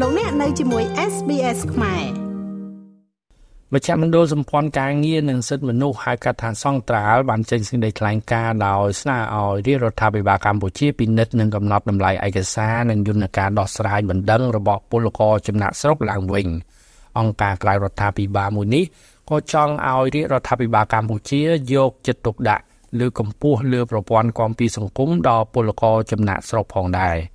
លោកអ្នកនៅជាមួយ SBS ខ្មែរមជ្ឈមណ្ឌលសម្ព័ន្ធការងារនិងសិទ្ធិមនុស្សហៅកាត់ថាសង្ត្រាល់បានចេញសេចក្តីថ្លែងការណ៍ដោយស្នើឲ្យរាជរដ្ឋាភិបាលកម្ពុជាពិនិត្យនិងកំណត់តម្លៃឯកសារនិងយន្តការដោះស្រាយបណ្ដឹងរបស់ពលករចំណាក់ស្រុកឡើងវិញអង្គការក្រៅរដ្ឋាភិបាលមួយនេះក៏ចង់ឲ្យរាជរដ្ឋាភិបាលកម្ពុជាយកចិត្តទុកដាក់លើកម្ពស់លើប្រព័ន្ធគាំពារសង្គមដល់ពលករចំណាក់ស្រុកផងដែរ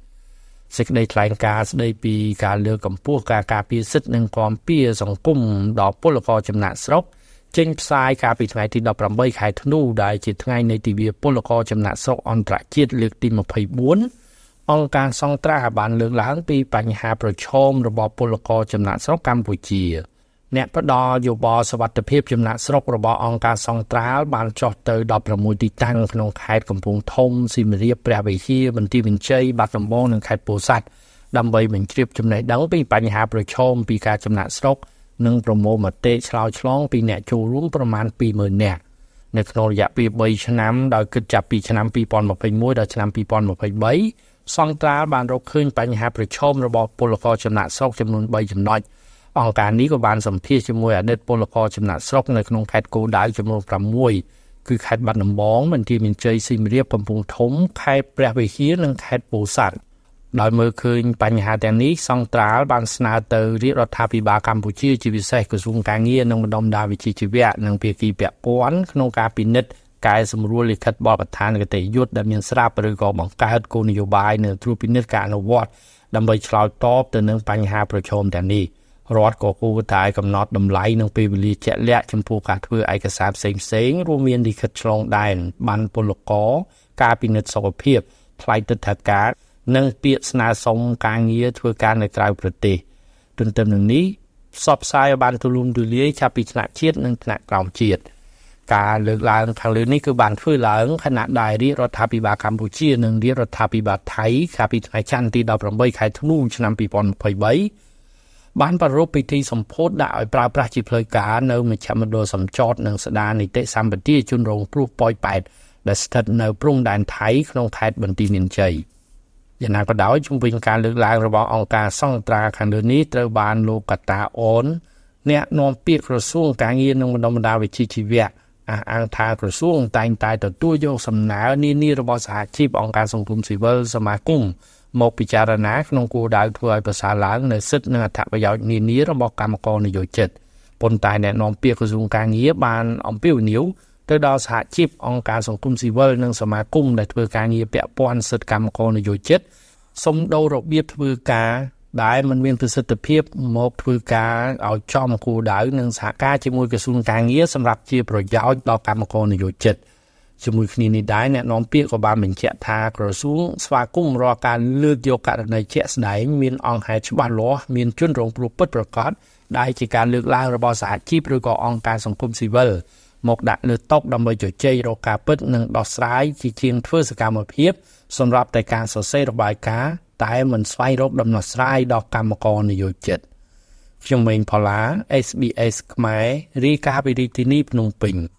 សេចក្តីថ្លែងការណ៍ស្តីពីការលើកកម្ពស់ការការពារសិទ្ធិនិងគាំពារសង្គមដល់ពលករចំណាក់ស្រុកចេញផ្សាយកាលពីថ្ងៃទី18ខែធ្នូដែលជាថ្ងៃនៃទិវាពលករចំណាក់ស្រុកអន្តរជាតិលើកទី24អង្គការសង្ត្រាបានលើកឡើងពីបញ្ហាប្រឈមរបស់ពលករចំណាក់ស្រុកកម្ពុជា អ្នកផ្ដល់យោបល់សวัสดิភាពចំណាក់ស្រុករបស់អង្គការសង្ត្រាល់បានចុះទៅ16ទីតាំងក្នុងខេត្តកំពង់ធំសៀមរាបព្រះវិហារបន្ទាយមានជ័យបាត់ដំបងនិងខេត្តពោធិ៍សាត់ដើម្បីបញ្ជ្រាបចំណេះដឹងពីបញ្ហាប្រឈមពីការចំណាក់ស្រុកនិងប្រមូលមតិឆ្លើយឆ្លងពីអ្នកចូលរួមប្រមាណ20000នាក់នៅក្នុងរយៈពេល3ឆ្នាំដោយគិតចាប់ពីឆ្នាំ2021ដល់ឆ្នាំ2023សង្ត្រាល់បានរកឃើញបញ្ហាប្រឈមរបស់ពលករចំណាក់ស្រុកចំនួន3ចំណុច អង្គការនេះក៏បានសម្ភាសជាមួយអតីតពលករចំណាក់ស្រុកនៅក្នុងខេត្តគោដៅចំនួន6គឺខេត្តបាត់ដំបងមន្ទីរមានជ័យសៀមរាបកំពង់ធំខេត្តព្រះវិហារនិងខេត្តពោធិ៍សាត់ដោយមើលឃើញបញ្ហាទាំងនេះសង្ត្រាល់បានស្នើទៅរាជរដ្ឋាភិបាលកម្ពុជាជាពិសេសក្រសួងការងារនិងបណ្ដុំដារវិជ្ជាជីវៈនិងភាគីពាក់ព័ន្ធក្នុងការពិនិត្យកែសម្រួលលិខិតបទដ្ឋានគតិយុត្តដែលមានស្រាប់ឬក៏បង្កើតគោលនយោបាយនៅត្រួតពិនិត្យការអនុវត្តដើម្បីឆ្លើយតបទៅនឹងបញ្ហាប្រឈមទាំងនេះ។ រដ្ឋក៏គួរតែកំណត់តម្លៃនិងពេលវេលាជាក់លាក់ចំពោះការធ្វើឯកសារផ្សេងផ្សេងរួមមានលិខិតឆ្លងដែនបានពលករការពិនិត្យសុខភាពថ្លៃទឹកថាការ និងពាក្យស្នើសុំការងារធ្វើការនៅក្រៅប្រទេសទន្ទឹមនឹងនេះផ្សព្វផ្សាយឲ្យបានទូលំទូលាយចាប់ពីថ្នាក់ជាតិនិងថ្នាក់ក្រោមជាតិការលើកឡើងខាងលើនេះគឺបានធ្វើឡើងខណៈដែលរាជរដ្ឋាភិបាលកម្ពុជានិងរាជរដ្ឋាភិបាលថៃកាលពីថ្ងៃច័ន្ទទី18ខែធ្នូឆ្នាំ2023 បានប្រារព្ធពិធីសម្ពោធដាក់ឲ្យប្រើប្រាស់ជាផ្លូវការនៅមជ្ឈមណ្ឌលសំចតនិងស្ដារនីតិសម្បទាជនរងគ្រោះប៉ោយប៉ែតដែលស្ថិតនៅព្រំដែនថៃក្នុងខេត្តបន្ទាយមានជ័យយ៉ាងណាក៏ដោយជំវិញការលើកឡើងរបស់អង្គការសង្ត្រាខាងលើនេះត្រូវបានលោកកតាអូនអ្នកនាំពាក្យក្រសួងការងារនិងបណ្ដុំបណ្ដាវិជ្ជាជីវៈអះអាងថាក្រសួងតែងតែទទួលយកសំណើនានារបស់សហជីពអង្គការសង្គមស៊ីវិលសមាគម មកពិចារណាក្នុងគោលដៅធ្វើឲ្យប្រសើរឡើងនៅសិទ្ធិនិងអត្ថប្រយោជន៍នានារបស់កម្មករនយោជិតប៉ុន្តែអ្នកនាំពាក្យក្រសួងការងារបានអំពាវនាវទៅដល់សហជីពអង្គការសង្គមស៊ីវិលនិងសមាគមដែលធ្វើការងារពាក់ព័ន្ធសិទ្ធិកម្មករនយោជិតសុំដូររបៀបធ្វើការដែលมันមានប្រសិទ្ធភាពមកធ្វើការឲ្យចំគោលដៅនិងសហការជាមួយក្រសួងការងារសម្រាប់ជាប្រយោជន៍ដល់កម្មករនយោជិត ជាមួយគ្នានេះដែរអ្នកនាំពាក្យក៏បានបញ្ជាក់ថាក្រសួងស្វាគមន៍រាល់ការលើកយកករណីជាក់ស្ដែងមានអង្គហេតុច្បាស់លាស់មានជនរងគ្រោះពិតប្រាកដដែលជាការលើកឡើងរបស់សហជីពឬក៏អង្គការសង្គមស៊ីវិលមកដាក់លើតុដើម្បីជជែករកការពិតនិងដោះស្រាយជាជាងធ្វើសកម្មភាពសម្រាប់តែការសរសេររបាយការណ៍តែមិនស្វែងរកដំណោះស្រាយដល់កម្មករនយោជិតខ្ញុំម៉េងផល្លា SBS ខ្មែររីកាពីរាជធានីភ្នំពេញ